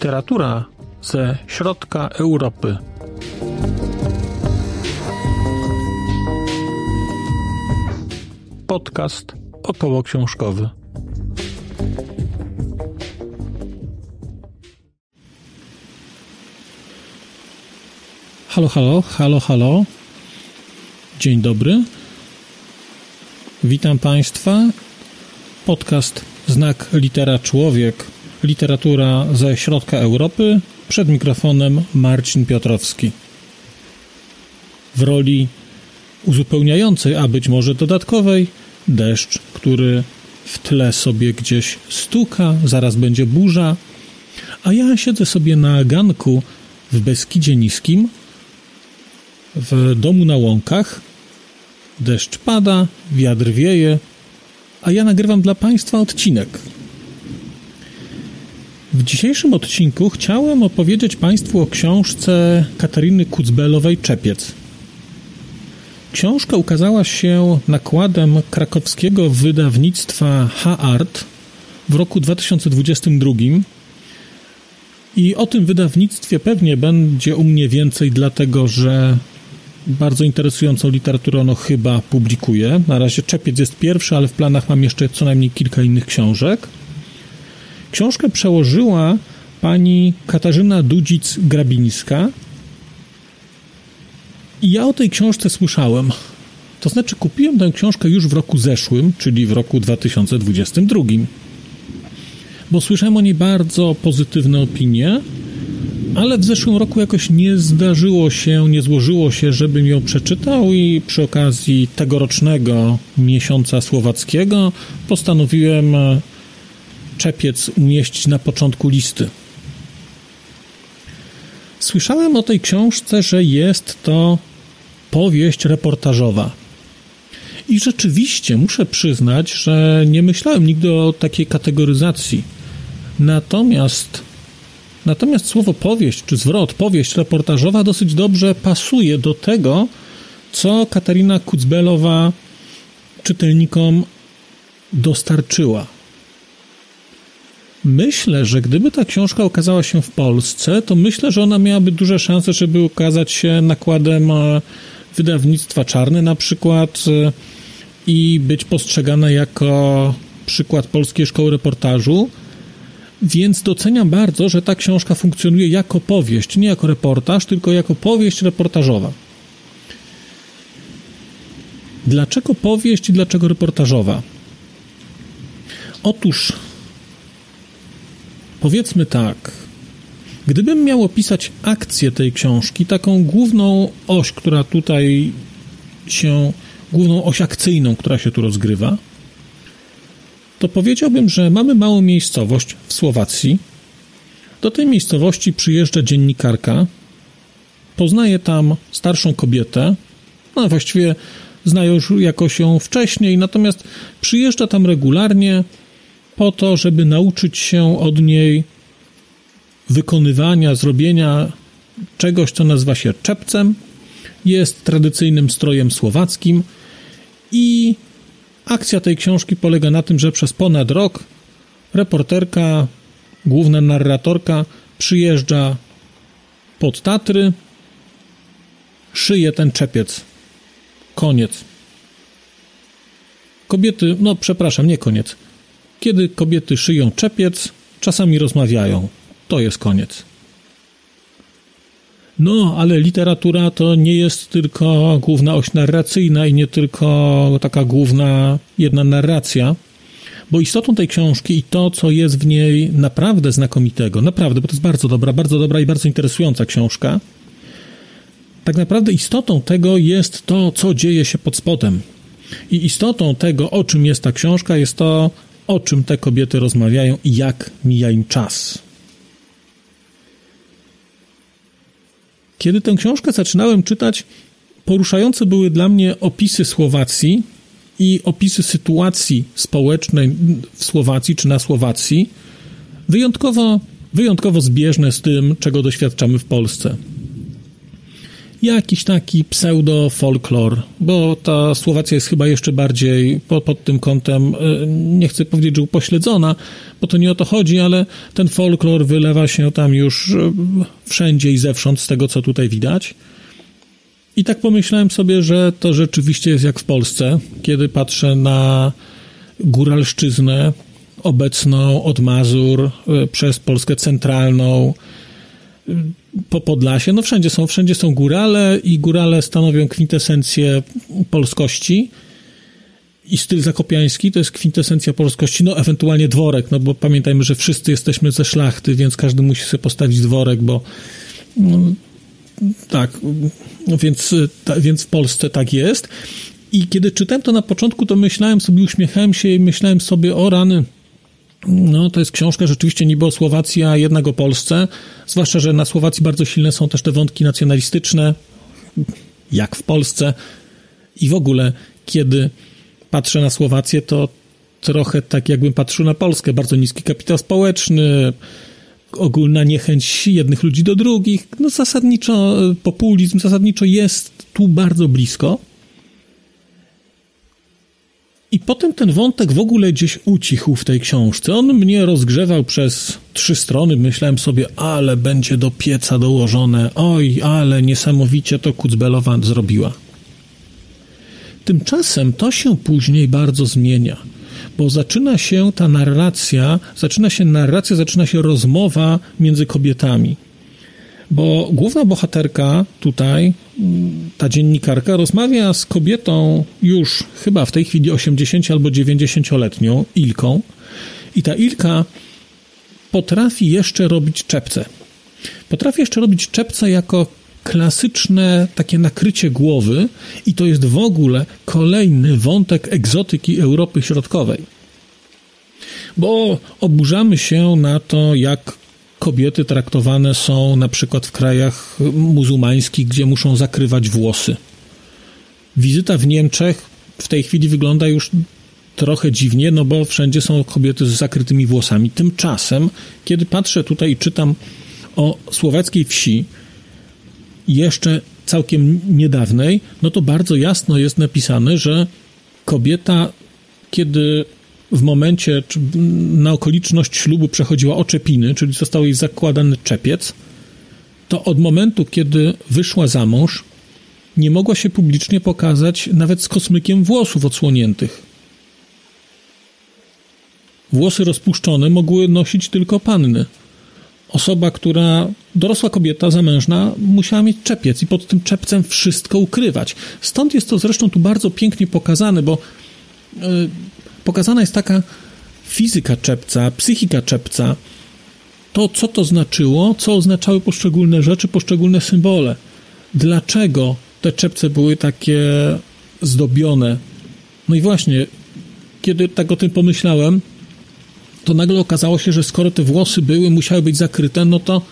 Literatura ze środka Europy. Podcast około książkowy. Halo, halo, halo, halo. Dzień dobry. Witam Państwa. Podcast Znak Litera Człowiek literatura ze środka Europy. Przed mikrofonem Marcin Piotrowski. W roli uzupełniającej, a być może dodatkowej, deszcz, który w tle sobie gdzieś stuka, zaraz będzie burza, a ja siedzę sobie na ganku w Beskidzie Niskim, w domu na łąkach. Deszcz pada, wiatr wieje, a ja nagrywam dla Państwa odcinek. W dzisiejszym odcinku chciałem opowiedzieć Państwu o książce Katariny Kucbelowej Czepiec. Książka ukazała się nakładem krakowskiego wydawnictwa H-Art w roku 2022 i o tym wydawnictwie pewnie będzie u mnie więcej, dlatego że bardzo interesującą literaturę ono chyba publikuje. Na razie Czepiec jest pierwszy, ale w planach mam jeszcze co najmniej kilka innych książek. Książkę przełożyła pani Katarzyna Dudzic-Grabińska i ja o tej książce słyszałem. To znaczy kupiłem tę książkę już w roku zeszłym, czyli w roku 2022. Bo słyszałem o niej bardzo pozytywne opinie, ale w zeszłym roku jakoś nie zdarzyło się, nie złożyło się, żebym ją przeczytał i przy okazji tegorocznego miesiąca słowackiego postanowiłem czepiec umieścić na początku listy. Słyszałem o tej książce, że jest to powieść reportażowa. I rzeczywiście muszę przyznać, że nie myślałem nigdy o takiej kategoryzacji. Natomiast Natomiast słowo powieść, czy zwrot powieść reportażowa dosyć dobrze pasuje do tego, co Katarina Kucbelowa czytelnikom dostarczyła. Myślę, że gdyby ta książka ukazała się w Polsce, to myślę, że ona miałaby duże szanse, żeby ukazać się nakładem e, wydawnictwa czarne na przykład e, i być postrzegana jako przykład polskiej szkoły reportażu. Więc doceniam bardzo, że ta książka funkcjonuje jako powieść, nie jako reportaż, tylko jako powieść reportażowa. Dlaczego powieść i dlaczego reportażowa? Otóż Powiedzmy tak. Gdybym miał opisać akcję tej książki, taką główną oś, która tutaj się, główną oś akcyjną, która się tu rozgrywa, to powiedziałbym, że mamy małą miejscowość w Słowacji. Do tej miejscowości przyjeżdża dziennikarka, poznaje tam starszą kobietę, no właściwie znają już jakoś ją wcześniej, natomiast przyjeżdża tam regularnie, po to, żeby nauczyć się od niej wykonywania, zrobienia czegoś, co nazywa się czepcem. Jest tradycyjnym strojem słowackim i akcja tej książki polega na tym, że przez ponad rok reporterka, główna narratorka przyjeżdża pod Tatry, szyje ten czepiec. Koniec. Kobiety, no przepraszam, nie koniec. Kiedy kobiety szyją czepiec, czasami rozmawiają. To jest koniec. No, ale literatura to nie jest tylko główna oś narracyjna i nie tylko taka główna jedna narracja, bo istotą tej książki i to, co jest w niej naprawdę znakomitego, naprawdę, bo to jest bardzo dobra, bardzo dobra i bardzo interesująca książka, tak naprawdę istotą tego jest to, co dzieje się pod spodem. I istotą tego, o czym jest ta książka, jest to, o czym te kobiety rozmawiają i jak mija im czas. Kiedy tę książkę zaczynałem czytać, poruszające były dla mnie opisy Słowacji i opisy sytuacji społecznej w Słowacji czy na Słowacji, wyjątkowo, wyjątkowo zbieżne z tym, czego doświadczamy w Polsce. Jakiś taki pseudo-folklor, bo ta Słowacja jest chyba jeszcze bardziej pod, pod tym kątem, e, nie chcę powiedzieć, że upośledzona, bo to nie o to chodzi, ale ten folklor wylewa się tam już e, wszędzie i zewsząd z tego, co tutaj widać. I tak pomyślałem sobie, że to rzeczywiście jest jak w Polsce, kiedy patrzę na góralszczyznę obecną od Mazur e, przez Polskę centralną, po Podlasie, no wszędzie są, wszędzie są górale i górale stanowią kwintesencję polskości i styl zakopiański to jest kwintesencja polskości, no ewentualnie dworek, no bo pamiętajmy, że wszyscy jesteśmy ze szlachty, więc każdy musi sobie postawić dworek, bo no, tak, więc, ta, więc w Polsce tak jest. I kiedy czytałem to na początku, to myślałem sobie, uśmiechałem się i myślałem sobie, o rany, no, to jest książka rzeczywiście niby o Słowacji, a jednak o Polsce. Zwłaszcza, że na Słowacji bardzo silne są też te wątki nacjonalistyczne, jak w Polsce. I w ogóle, kiedy patrzę na Słowację, to trochę tak jakbym patrzył na Polskę. Bardzo niski kapitał społeczny, ogólna niechęć jednych ludzi do drugich. No zasadniczo populizm, zasadniczo jest tu bardzo blisko. I potem ten wątek w ogóle gdzieś ucichł w tej książce. On mnie rozgrzewał przez trzy strony. Myślałem sobie, ale będzie do pieca dołożone. Oj, ale niesamowicie to Kucbelowa zrobiła. Tymczasem to się później bardzo zmienia, bo zaczyna się ta narracja, zaczyna się narracja, zaczyna się rozmowa między kobietami. Bo główna bohaterka tutaj, ta dziennikarka, rozmawia z kobietą już chyba w tej chwili 80 albo 90-letnią, Ilką. I ta Ilka potrafi jeszcze robić czepce. Potrafi jeszcze robić czepce jako klasyczne takie nakrycie głowy i to jest w ogóle kolejny wątek egzotyki Europy Środkowej. Bo oburzamy się na to, jak kobiety traktowane są na przykład w krajach muzułmańskich, gdzie muszą zakrywać włosy. Wizyta w Niemczech w tej chwili wygląda już trochę dziwnie, no bo wszędzie są kobiety z zakrytymi włosami. Tymczasem, kiedy patrzę tutaj i czytam o słowackiej wsi, jeszcze całkiem niedawnej, no to bardzo jasno jest napisane, że kobieta, kiedy w momencie, na okoliczność ślubu przechodziła oczepiny, czyli został jej zakładany czepiec, to od momentu, kiedy wyszła za mąż, nie mogła się publicznie pokazać nawet z kosmykiem włosów odsłoniętych. Włosy rozpuszczone mogły nosić tylko panny. Osoba, która, dorosła kobieta zamężna, musiała mieć czepiec i pod tym czepcem wszystko ukrywać. Stąd jest to zresztą tu bardzo pięknie pokazane, bo yy, pokazana jest taka fizyka czepca, psychika czepca, to co to znaczyło, co oznaczały poszczególne rzeczy, poszczególne symbole. Dlaczego te czepce były takie zdobione? No i właśnie, kiedy tak o tym pomyślałem, to nagle okazało się, że skoro te włosy były, musiały być zakryte, no to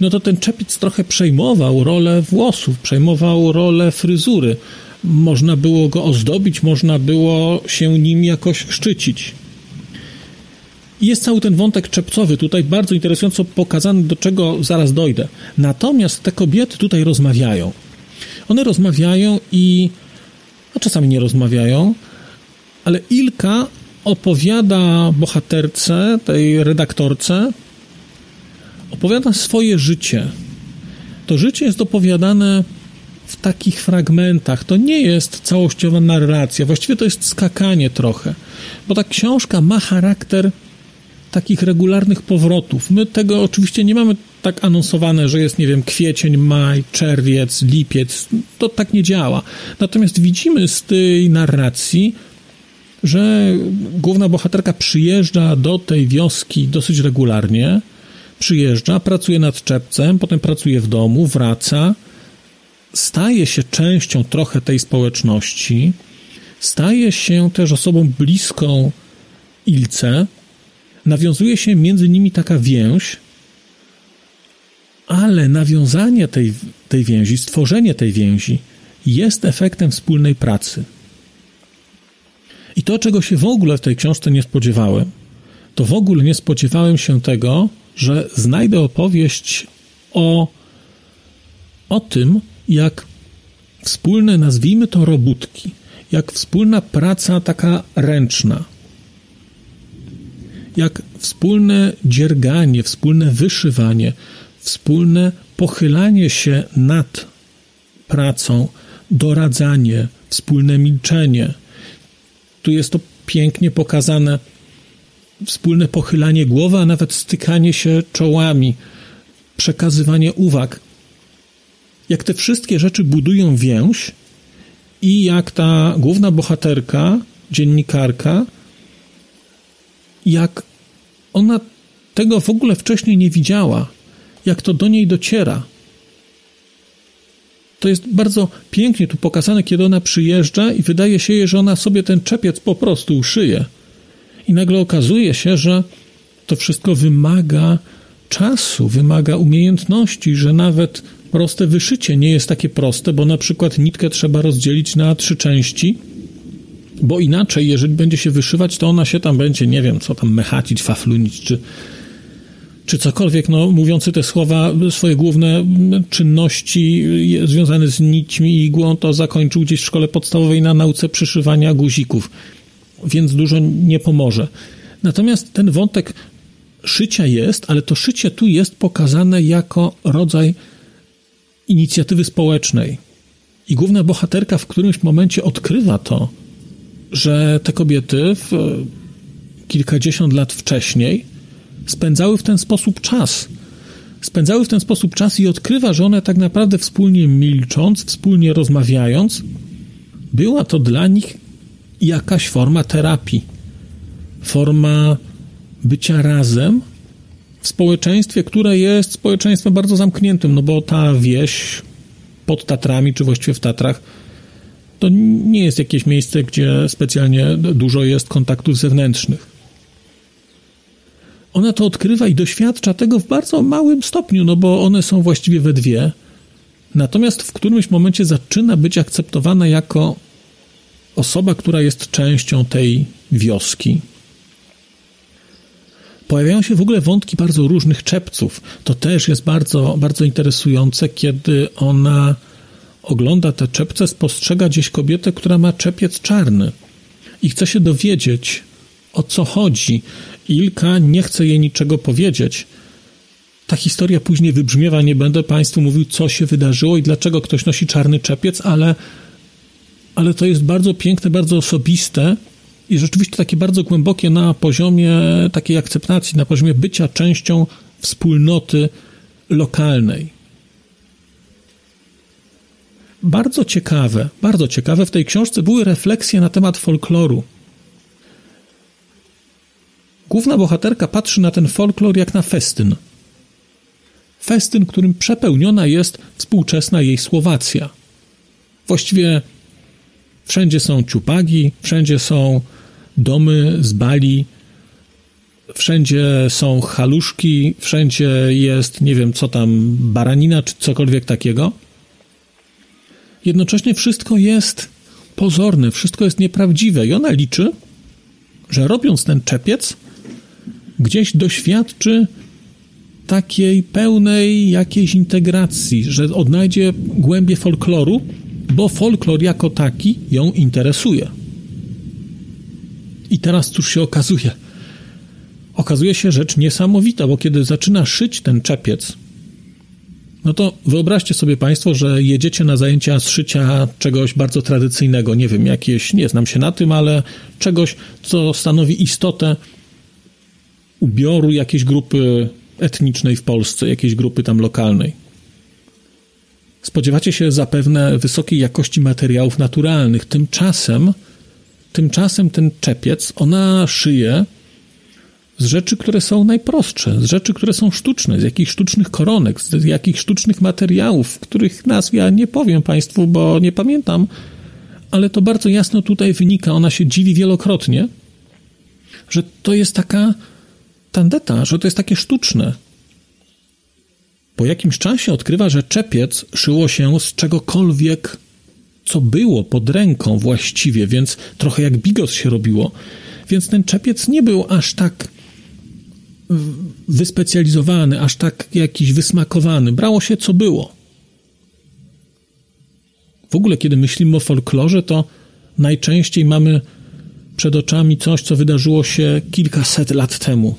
no to ten czepiec trochę przejmował rolę włosów, przejmował rolę fryzury można było go ozdobić, można było się nim jakoś szczycić. Jest cały ten wątek czepcowy tutaj bardzo interesująco pokazany, do czego zaraz dojdę. Natomiast te kobiety tutaj rozmawiają. One rozmawiają i a czasami nie rozmawiają, ale Ilka opowiada bohaterce, tej redaktorce, opowiada swoje życie. To życie jest opowiadane w takich fragmentach. To nie jest całościowa narracja, właściwie to jest skakanie trochę, bo ta książka ma charakter takich regularnych powrotów. My tego oczywiście nie mamy tak anonsowane, że jest, nie wiem, kwiecień, maj, czerwiec, lipiec. To tak nie działa. Natomiast widzimy z tej narracji, że główna bohaterka przyjeżdża do tej wioski dosyć regularnie. Przyjeżdża, pracuje nad czepcem, potem pracuje w domu, wraca, staje się częścią trochę tej społeczności, staje się też osobą bliską Ilce, nawiązuje się między nimi taka więź, ale nawiązanie tej, tej więzi, stworzenie tej więzi jest efektem wspólnej pracy. I to, czego się w ogóle w tej książce nie spodziewałem, to w ogóle nie spodziewałem się tego, że znajdę opowieść o, o tym, jak wspólne, nazwijmy to robótki, jak wspólna praca taka ręczna, jak wspólne dzierganie, wspólne wyszywanie, wspólne pochylanie się nad pracą, doradzanie, wspólne milczenie. Tu jest to pięknie pokazane wspólne pochylanie głowy, a nawet stykanie się czołami, przekazywanie uwag. Jak te wszystkie rzeczy budują więź i jak ta główna bohaterka, dziennikarka, jak ona tego w ogóle wcześniej nie widziała, jak to do niej dociera. To jest bardzo pięknie tu pokazane, kiedy ona przyjeżdża i wydaje się jej, że ona sobie ten czepiec po prostu uszyje. I nagle okazuje się, że to wszystko wymaga czasu, wymaga umiejętności, że nawet proste wyszycie nie jest takie proste, bo na przykład nitkę trzeba rozdzielić na trzy części, bo inaczej, jeżeli będzie się wyszywać, to ona się tam będzie, nie wiem, co tam mechacić, faflunić, czy, czy cokolwiek, no, mówiący te słowa, swoje główne czynności związane z nićmi i igłą, to zakończył gdzieś w szkole podstawowej na nauce przyszywania guzików więc dużo nie pomoże. Natomiast ten wątek szycia jest, ale to szycie tu jest pokazane jako rodzaj inicjatywy społecznej. I główna bohaterka w którymś momencie odkrywa to, że te kobiety w kilkadziesiąt lat wcześniej spędzały w ten sposób czas. Spędzały w ten sposób czas i odkrywa, że one tak naprawdę wspólnie milcząc, wspólnie rozmawiając, była to dla nich jakaś forma terapii, forma bycia razem w społeczeństwie, które jest społeczeństwem bardzo zamkniętym, no bo ta wieś pod Tatrami, czy właściwie w Tatrach, to nie jest jakieś miejsce, gdzie specjalnie dużo jest kontaktów zewnętrznych. Ona to odkrywa i doświadcza tego w bardzo małym stopniu, no bo one są właściwie we dwie. Natomiast w którymś momencie zaczyna być akceptowana jako osoba, która jest częścią tej wioski. Pojawiają się w ogóle wątki bardzo różnych czepców. To też jest bardzo, bardzo interesujące, kiedy ona ogląda te czepce, spostrzega gdzieś kobietę, która ma czepiec czarny i chce się dowiedzieć, o co chodzi. Ilka nie chce jej niczego powiedzieć. Ta historia później wybrzmiewa, nie będę Państwu mówił, co się wydarzyło i dlaczego ktoś nosi czarny czepiec, ale ale to jest bardzo piękne, bardzo osobiste i rzeczywiście takie bardzo głębokie na poziomie takiej akceptacji, na poziomie bycia częścią wspólnoty lokalnej. Bardzo ciekawe, bardzo ciekawe w tej książce były refleksje na temat folkloru. Główna bohaterka patrzy na ten folklor jak na festyn. Festyn, którym przepełniona jest współczesna jej Słowacja. Właściwie Wszędzie są ciupagi, wszędzie są domy z bali, wszędzie są haluszki, wszędzie jest, nie wiem co tam, baranina czy cokolwiek takiego. Jednocześnie wszystko jest pozorne, wszystko jest nieprawdziwe i ona liczy, że robiąc ten czepiec, gdzieś doświadczy takiej pełnej jakiejś integracji, że odnajdzie głębie folkloru, bo folklor jako taki ją interesuje. I teraz cóż się okazuje? Okazuje się rzecz niesamowita, bo kiedy zaczyna szyć ten czepiec, no to wyobraźcie sobie Państwo, że jedziecie na zajęcia z szycia czegoś bardzo tradycyjnego, nie wiem, jakieś, nie znam się na tym, ale czegoś, co stanowi istotę ubioru jakiejś grupy etnicznej w Polsce, jakiejś grupy tam lokalnej. Spodziewacie się zapewne wysokiej jakości materiałów naturalnych. Tymczasem, tymczasem ten czepiec, ona szyje z rzeczy, które są najprostsze, z rzeczy, które są sztuczne, z jakichś sztucznych koronek, z jakichś sztucznych materiałów, których nazw ja nie powiem Państwu, bo nie pamiętam, ale to bardzo jasno tutaj wynika. Ona się dziwi wielokrotnie, że to jest taka tandeta, że to jest takie sztuczne, po jakimś czasie odkrywa, że czepiec szyło się z czegokolwiek, co było pod ręką właściwie, więc trochę jak bigos się robiło. Więc ten czepiec nie był aż tak wyspecjalizowany, aż tak jakiś wysmakowany. Brało się co było. W ogóle, kiedy myślimy o folklorze, to najczęściej mamy przed oczami coś, co wydarzyło się kilkaset lat temu.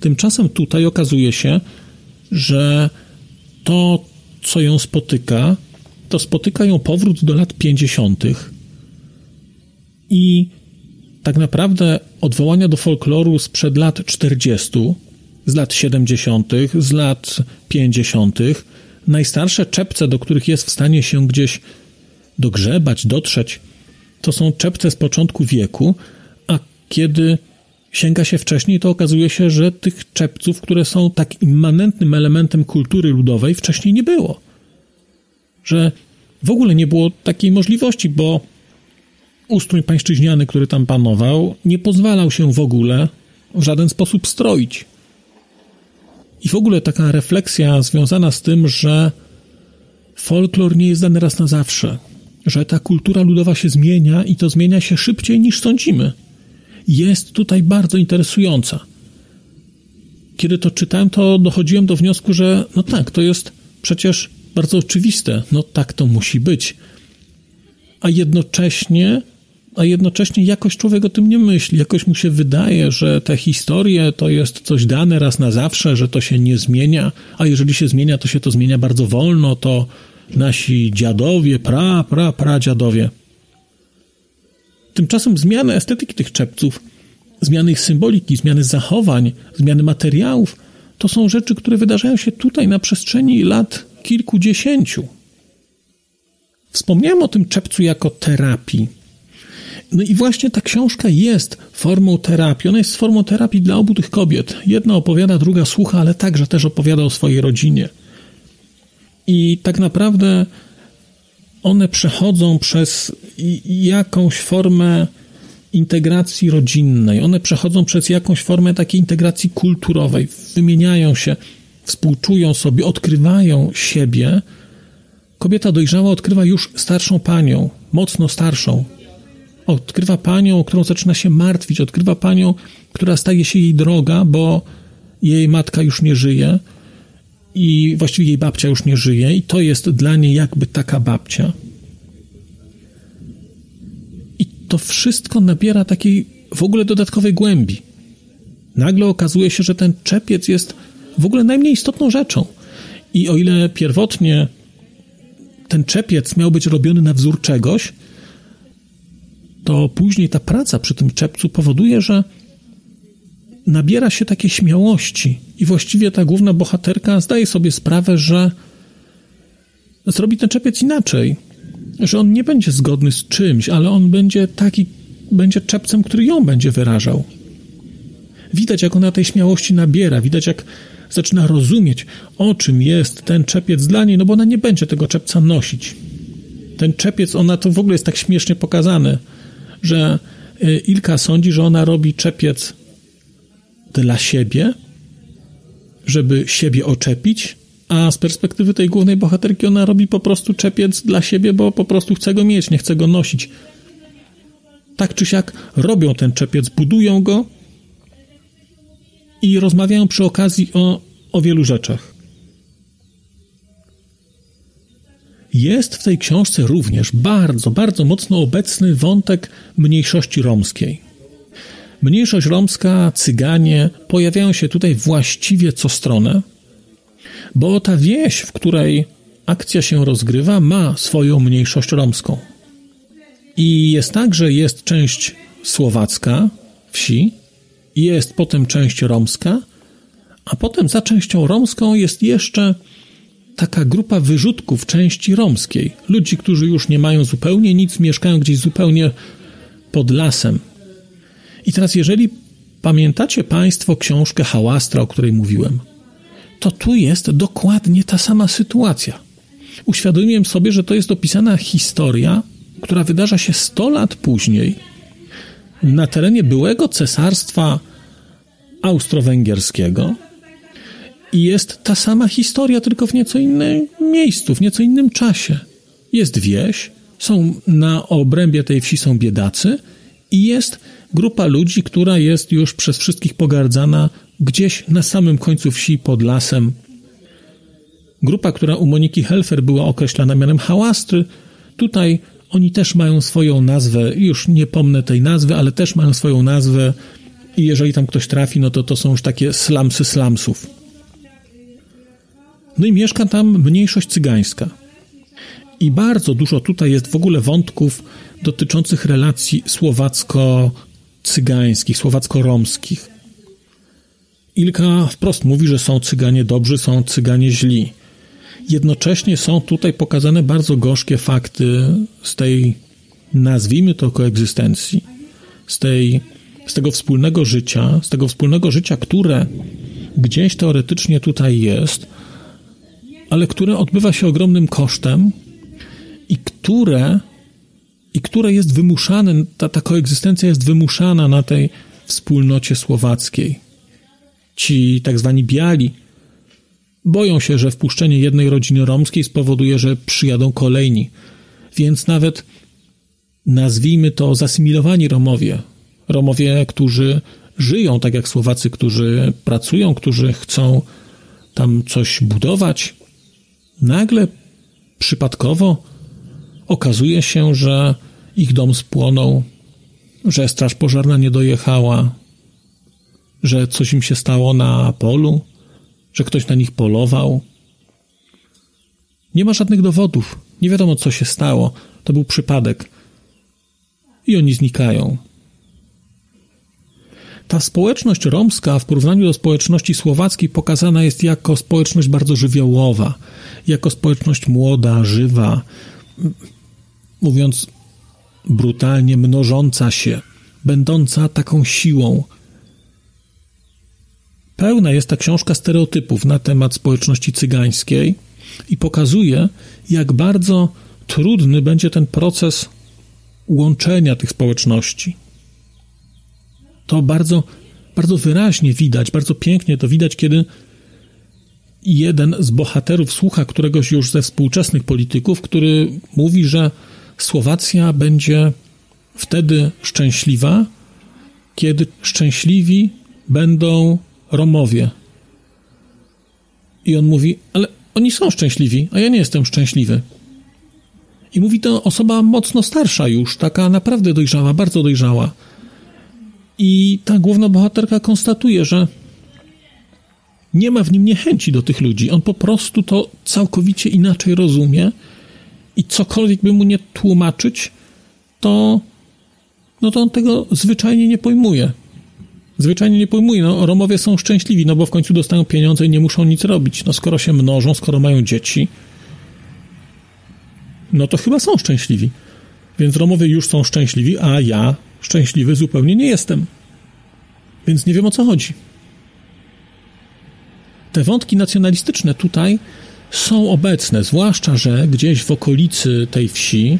Tymczasem tutaj okazuje się, że to, co ją spotyka, to spotyka ją powrót do lat 50. i tak naprawdę odwołania do folkloru sprzed lat 40., z lat 70., z lat 50., najstarsze czepce, do których jest w stanie się gdzieś dogrzebać, dotrzeć, to są czepce z początku wieku, a kiedy sięga się wcześniej, to okazuje się, że tych czepców, które są tak immanentnym elementem kultury ludowej, wcześniej nie było. Że w ogóle nie było takiej możliwości, bo ustrój pańszczyźniany, który tam panował, nie pozwalał się w ogóle w żaden sposób stroić. I w ogóle taka refleksja związana z tym, że folklor nie jest dany raz na zawsze, że ta kultura ludowa się zmienia i to zmienia się szybciej niż sądzimy, jest tutaj bardzo interesująca. Kiedy to czytałem, to dochodziłem do wniosku, że no tak, to jest przecież bardzo oczywiste, no tak to musi być. A jednocześnie a jednocześnie jakoś człowiek o tym nie myśli. Jakoś mu się wydaje, że te historie to jest coś dane raz na zawsze, że to się nie zmienia, a jeżeli się zmienia, to się to zmienia bardzo wolno, to nasi dziadowie, pra, pra, pra dziadowie. Tymczasem zmiany estetyki tych czepców, zmiany ich symboliki, zmiany zachowań, zmiany materiałów, to są rzeczy, które wydarzają się tutaj na przestrzeni lat kilkudziesięciu. Wspomniałem o tym czepcu jako terapii no i właśnie ta książka jest formą terapii. Ona jest formą terapii dla obu tych kobiet. Jedna opowiada, druga słucha, ale także też opowiada o swojej rodzinie. I tak naprawdę one przechodzą przez jakąś formę integracji rodzinnej, one przechodzą przez jakąś formę takiej integracji kulturowej, wymieniają się, współczują sobie, odkrywają siebie. Kobieta dojrzała odkrywa już starszą panią, mocno starszą, Odkrywa panią, którą zaczyna się martwić, odkrywa panią, która staje się jej droga, bo jej matka już nie żyje i właściwie jej babcia już nie żyje, i to jest dla niej jakby taka babcia. I to wszystko nabiera takiej w ogóle dodatkowej głębi. Nagle okazuje się, że ten czepiec jest w ogóle najmniej istotną rzeczą. I o ile pierwotnie ten czepiec miał być robiony na wzór czegoś, to później ta praca przy tym czepcu powoduje, że nabiera się takiej śmiałości i właściwie ta główna bohaterka zdaje sobie sprawę, że zrobi ten czepiec inaczej, że on nie będzie zgodny z czymś, ale on będzie taki, będzie czepcem, który ją będzie wyrażał. Widać, jak ona tej śmiałości nabiera, widać, jak zaczyna rozumieć, o czym jest ten czepiec dla niej, no bo ona nie będzie tego czepca nosić. Ten czepiec, ona to w ogóle jest tak śmiesznie pokazane, że y, Ilka sądzi, że ona robi czepiec dla siebie, żeby siebie oczepić, a z perspektywy tej głównej bohaterki ona robi po prostu czepiec dla siebie, bo po prostu chce go mieć, nie chce go nosić. Tak czy siak robią ten czepiec, budują go i rozmawiają przy okazji o, o wielu rzeczach. Jest w tej książce również bardzo, bardzo mocno obecny wątek mniejszości romskiej. Mniejszość romska, cyganie pojawiają się tutaj właściwie co stronę, bo ta wieś, w której akcja się rozgrywa, ma swoją mniejszość romską. I jest tak, że jest część słowacka wsi, jest potem część romska, a potem za częścią romską jest jeszcze taka grupa wyrzutków części romskiej. Ludzi, którzy już nie mają zupełnie nic, mieszkają gdzieś zupełnie pod lasem. I teraz, jeżeli pamiętacie Państwo książkę Hałastra, o której mówiłem, to tu jest dokładnie ta sama sytuacja. Uświadomiłem sobie, że to jest opisana historia, która wydarza się 100 lat później na terenie byłego cesarstwa austro-węgierskiego, i jest ta sama historia, tylko w nieco innym miejscu, w nieco innym czasie. Jest wieś, są na obrębie tej wsi są biedacy i jest grupa ludzi, która jest już przez wszystkich pogardzana gdzieś na samym końcu wsi pod lasem. Grupa, która u Moniki Helfer była określana mianem hałastry, Tutaj oni też mają swoją nazwę, już nie pomnę tej nazwy, ale też mają swoją nazwę i jeżeli tam ktoś trafi, no to to są już takie slamsy slamsów. No i mieszka tam mniejszość cygańska. I bardzo dużo tutaj jest w ogóle wątków dotyczących relacji słowacko-cygańskich, słowacko-romskich. Ilka wprost mówi, że są cyganie dobrzy, są cyganie źli. Jednocześnie są tutaj pokazane bardzo gorzkie fakty z tej, nazwijmy to, koegzystencji, z, tej, z tego wspólnego życia, z tego wspólnego życia, które gdzieś teoretycznie tutaj jest, ale które odbywa się ogromnym kosztem i które, i które jest wymuszane, ta, ta koegzystencja jest wymuszana na tej wspólnocie słowackiej. Ci tak zwani biali boją się, że wpuszczenie jednej rodziny romskiej spowoduje, że przyjadą kolejni. Więc nawet nazwijmy to zasymilowani Romowie. Romowie, którzy żyją tak jak Słowacy, którzy pracują, którzy chcą tam coś budować, nagle przypadkowo okazuje się, że ich dom spłonął, że straż pożarna nie dojechała, że coś im się stało na polu, że ktoś na nich polował. Nie ma żadnych dowodów, nie wiadomo co się stało, to był przypadek. I oni znikają. Ta społeczność romska w porównaniu do społeczności słowackiej pokazana jest jako społeczność bardzo żywiołowa, jako społeczność młoda, żywa, mówiąc brutalnie, mnożąca się, będąca taką siłą. Pełna jest ta książka stereotypów na temat społeczności cygańskiej i pokazuje, jak bardzo trudny będzie ten proces łączenia tych społeczności. To bardzo, bardzo wyraźnie widać, bardzo pięknie to widać, kiedy jeden z bohaterów słucha któregoś już ze współczesnych polityków, który mówi, że Słowacja będzie wtedy szczęśliwa, kiedy szczęśliwi będą Romowie. I on mówi, ale oni są szczęśliwi, a ja nie jestem szczęśliwy. I mówi to osoba mocno starsza już, taka naprawdę dojrzała, bardzo dojrzała. I ta główna bohaterka konstatuje, że nie ma w nim niechęci do tych ludzi. On po prostu to całkowicie inaczej rozumie i cokolwiek by mu nie tłumaczyć, to, no to on tego zwyczajnie nie pojmuje. Zwyczajnie nie pojmuje. No, Romowie są szczęśliwi, no bo w końcu dostają pieniądze i nie muszą nic robić. No skoro się mnożą, skoro mają dzieci, no to chyba są szczęśliwi. Więc Romowie już są szczęśliwi, a ja szczęśliwy zupełnie nie jestem. Więc nie wiem o co chodzi. Te wątki nacjonalistyczne tutaj są obecne, zwłaszcza, że gdzieś w okolicy tej wsi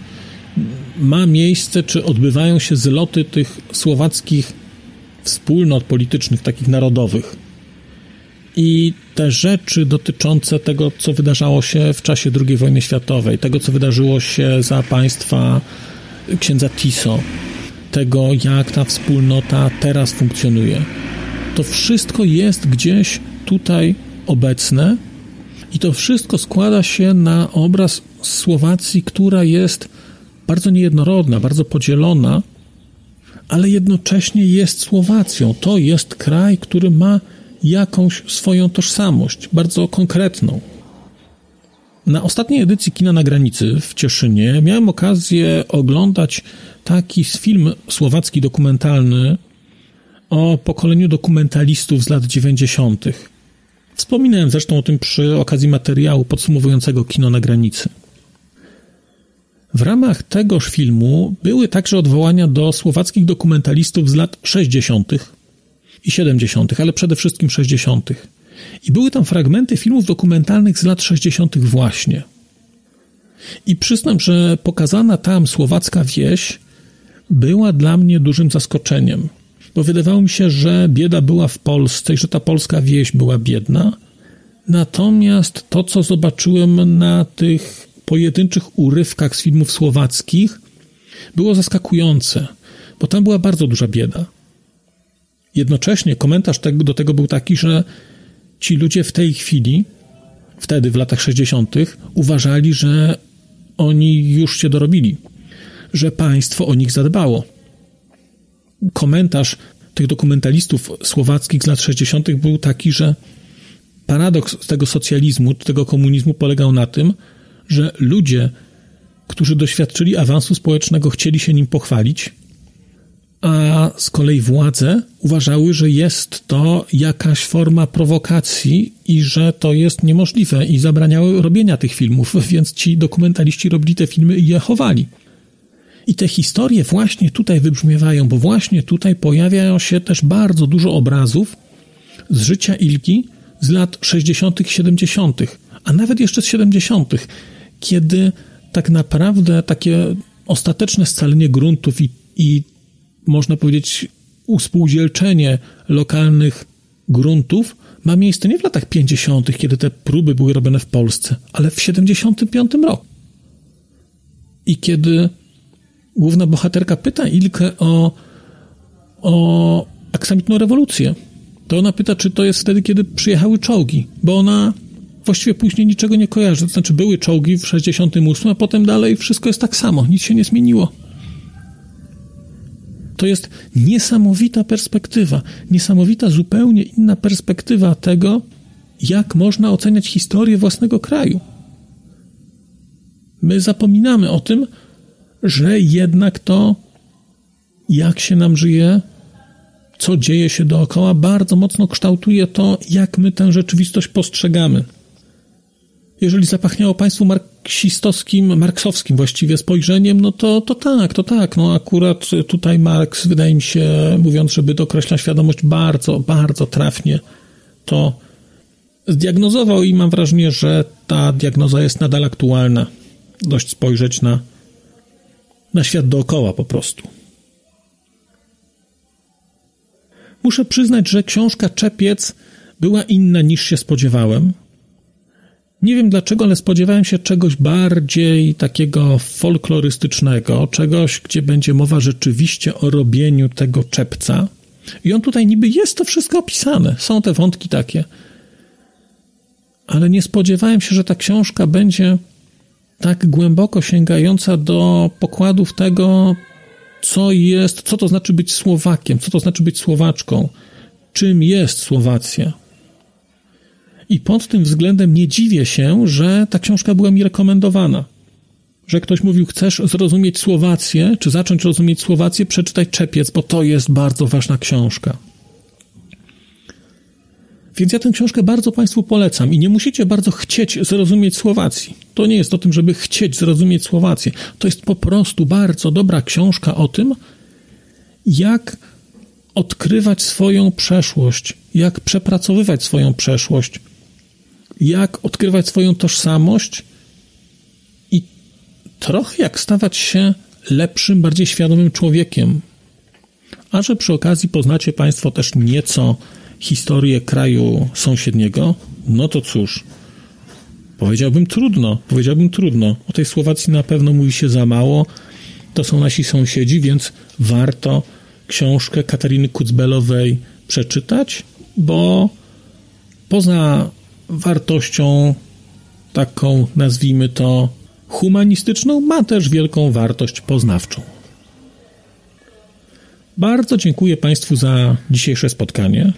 ma miejsce, czy odbywają się zloty tych słowackich wspólnot politycznych, takich narodowych. I te rzeczy dotyczące tego, co wydarzało się w czasie II wojny światowej, tego, co wydarzyło się za państwa księdza Tiso, tego, jak ta wspólnota teraz funkcjonuje, to wszystko jest gdzieś tutaj obecne i to wszystko składa się na obraz Słowacji, która jest bardzo niejednorodna, bardzo podzielona, ale jednocześnie jest Słowacją. To jest kraj, który ma jakąś swoją tożsamość, bardzo konkretną. Na ostatniej edycji Kina na Granicy w Cieszynie miałem okazję oglądać taki film słowacki dokumentalny o pokoleniu dokumentalistów z lat 90. Wspominałem zresztą o tym przy okazji materiału podsumowującego kino na granicy. W ramach tegoż filmu były także odwołania do słowackich dokumentalistów z lat 60. i 70., ale przede wszystkim 60. I były tam fragmenty filmów dokumentalnych z lat 60. właśnie. I przyznam, że pokazana tam słowacka wieś była dla mnie dużym zaskoczeniem bo wydawało mi się, że bieda była w Polsce i że ta polska wieś była biedna. Natomiast to, co zobaczyłem na tych pojedynczych urywkach z filmów słowackich, było zaskakujące, bo tam była bardzo duża bieda. Jednocześnie komentarz do tego był taki, że ci ludzie w tej chwili, wtedy w latach 60., uważali, że oni już się dorobili, że państwo o nich zadbało. Komentarz tych dokumentalistów słowackich z lat 60. był taki, że paradoks tego socjalizmu, tego komunizmu polegał na tym, że ludzie, którzy doświadczyli awansu społecznego, chcieli się nim pochwalić, a z kolei władze uważały, że jest to jakaś forma prowokacji i że to jest niemożliwe i zabraniały robienia tych filmów, więc ci dokumentaliści robili te filmy i je chowali. I te historie właśnie tutaj wybrzmiewają, bo właśnie tutaj pojawiają się też bardzo dużo obrazów z życia Ilki z lat 60., 70., a nawet jeszcze z 70., kiedy tak naprawdę takie ostateczne scalenie gruntów i, i można powiedzieć uspółdzielczenie lokalnych gruntów ma miejsce nie w latach 50., kiedy te próby były robione w Polsce, ale w 75 roku. I kiedy główna bohaterka pyta Ilkę o, o aksamitną rewolucję, to ona pyta, czy to jest wtedy, kiedy przyjechały czołgi, bo ona właściwie później niczego nie kojarzy. To znaczy, były czołgi w 68, a potem dalej wszystko jest tak samo, nic się nie zmieniło. To jest niesamowita perspektywa, niesamowita, zupełnie inna perspektywa tego, jak można oceniać historię własnego kraju. My zapominamy o tym, że jednak to, jak się nam żyje, co dzieje się dookoła, bardzo mocno kształtuje to, jak my tę rzeczywistość postrzegamy. Jeżeli zapachniało Państwu marksistowskim, marksowskim właściwie spojrzeniem, no to, to tak, to tak. No akurat tutaj Marks, wydaje mi się, mówiąc, żeby dokreśla świadomość, bardzo, bardzo trafnie to zdiagnozował i mam wrażenie, że ta diagnoza jest nadal aktualna. Dość spojrzeć na na świat dookoła po prostu. Muszę przyznać, że książka Czepiec była inna niż się spodziewałem. Nie wiem dlaczego, ale spodziewałem się czegoś bardziej takiego folklorystycznego, czegoś, gdzie będzie mowa rzeczywiście o robieniu tego czepca. I on tutaj niby jest to wszystko opisane, są te wątki takie. Ale nie spodziewałem się, że ta książka będzie tak głęboko sięgająca do pokładów tego, co jest, co to znaczy być Słowakiem, co to znaczy być Słowaczką, czym jest Słowacja. I pod tym względem nie dziwię się, że ta książka była mi rekomendowana. Że ktoś mówił, chcesz zrozumieć Słowację, czy zacząć rozumieć Słowację, przeczytaj Czepiec, bo to jest bardzo ważna książka. Więc ja tę książkę bardzo Państwu polecam i nie musicie bardzo chcieć zrozumieć Słowacji. To nie jest o tym, żeby chcieć zrozumieć Słowację. To jest po prostu bardzo dobra książka o tym, jak odkrywać swoją przeszłość, jak przepracowywać swoją przeszłość, jak odkrywać swoją tożsamość i trochę jak stawać się lepszym, bardziej świadomym człowiekiem. A że przy okazji poznacie Państwo też nieco historię kraju sąsiedniego, no to cóż, powiedziałbym trudno, powiedziałbym trudno. O tej Słowacji na pewno mówi się za mało. To są nasi sąsiedzi, więc warto książkę Katariny Kucbelowej przeczytać, bo poza wartością taką, nazwijmy to, humanistyczną, ma też wielką wartość poznawczą. Bardzo dziękuję Państwu za dzisiejsze spotkanie.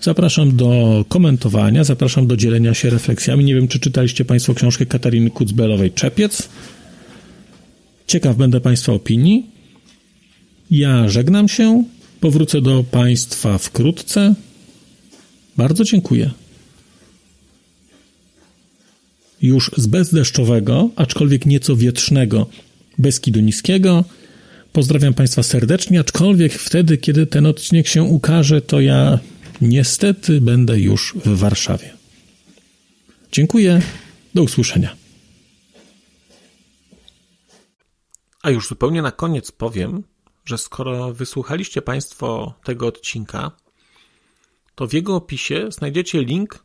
Zapraszam do komentowania, zapraszam do dzielenia się refleksjami. Nie wiem, czy czytaliście Państwo książkę Katariny Kucbelowej Czepiec. Ciekaw będę Państwa opinii. Ja żegnam się, powrócę do Państwa wkrótce. Bardzo dziękuję. Już z bezdeszczowego, aczkolwiek nieco wietrznego Beskidu Niskiego. Pozdrawiam Państwa serdecznie, aczkolwiek wtedy, kiedy ten odcinek się ukaże, to ja niestety będę już w Warszawie. Dziękuję. Do usłyszenia. A już zupełnie na koniec powiem, że skoro wysłuchaliście Państwo tego odcinka, to w jego opisie znajdziecie link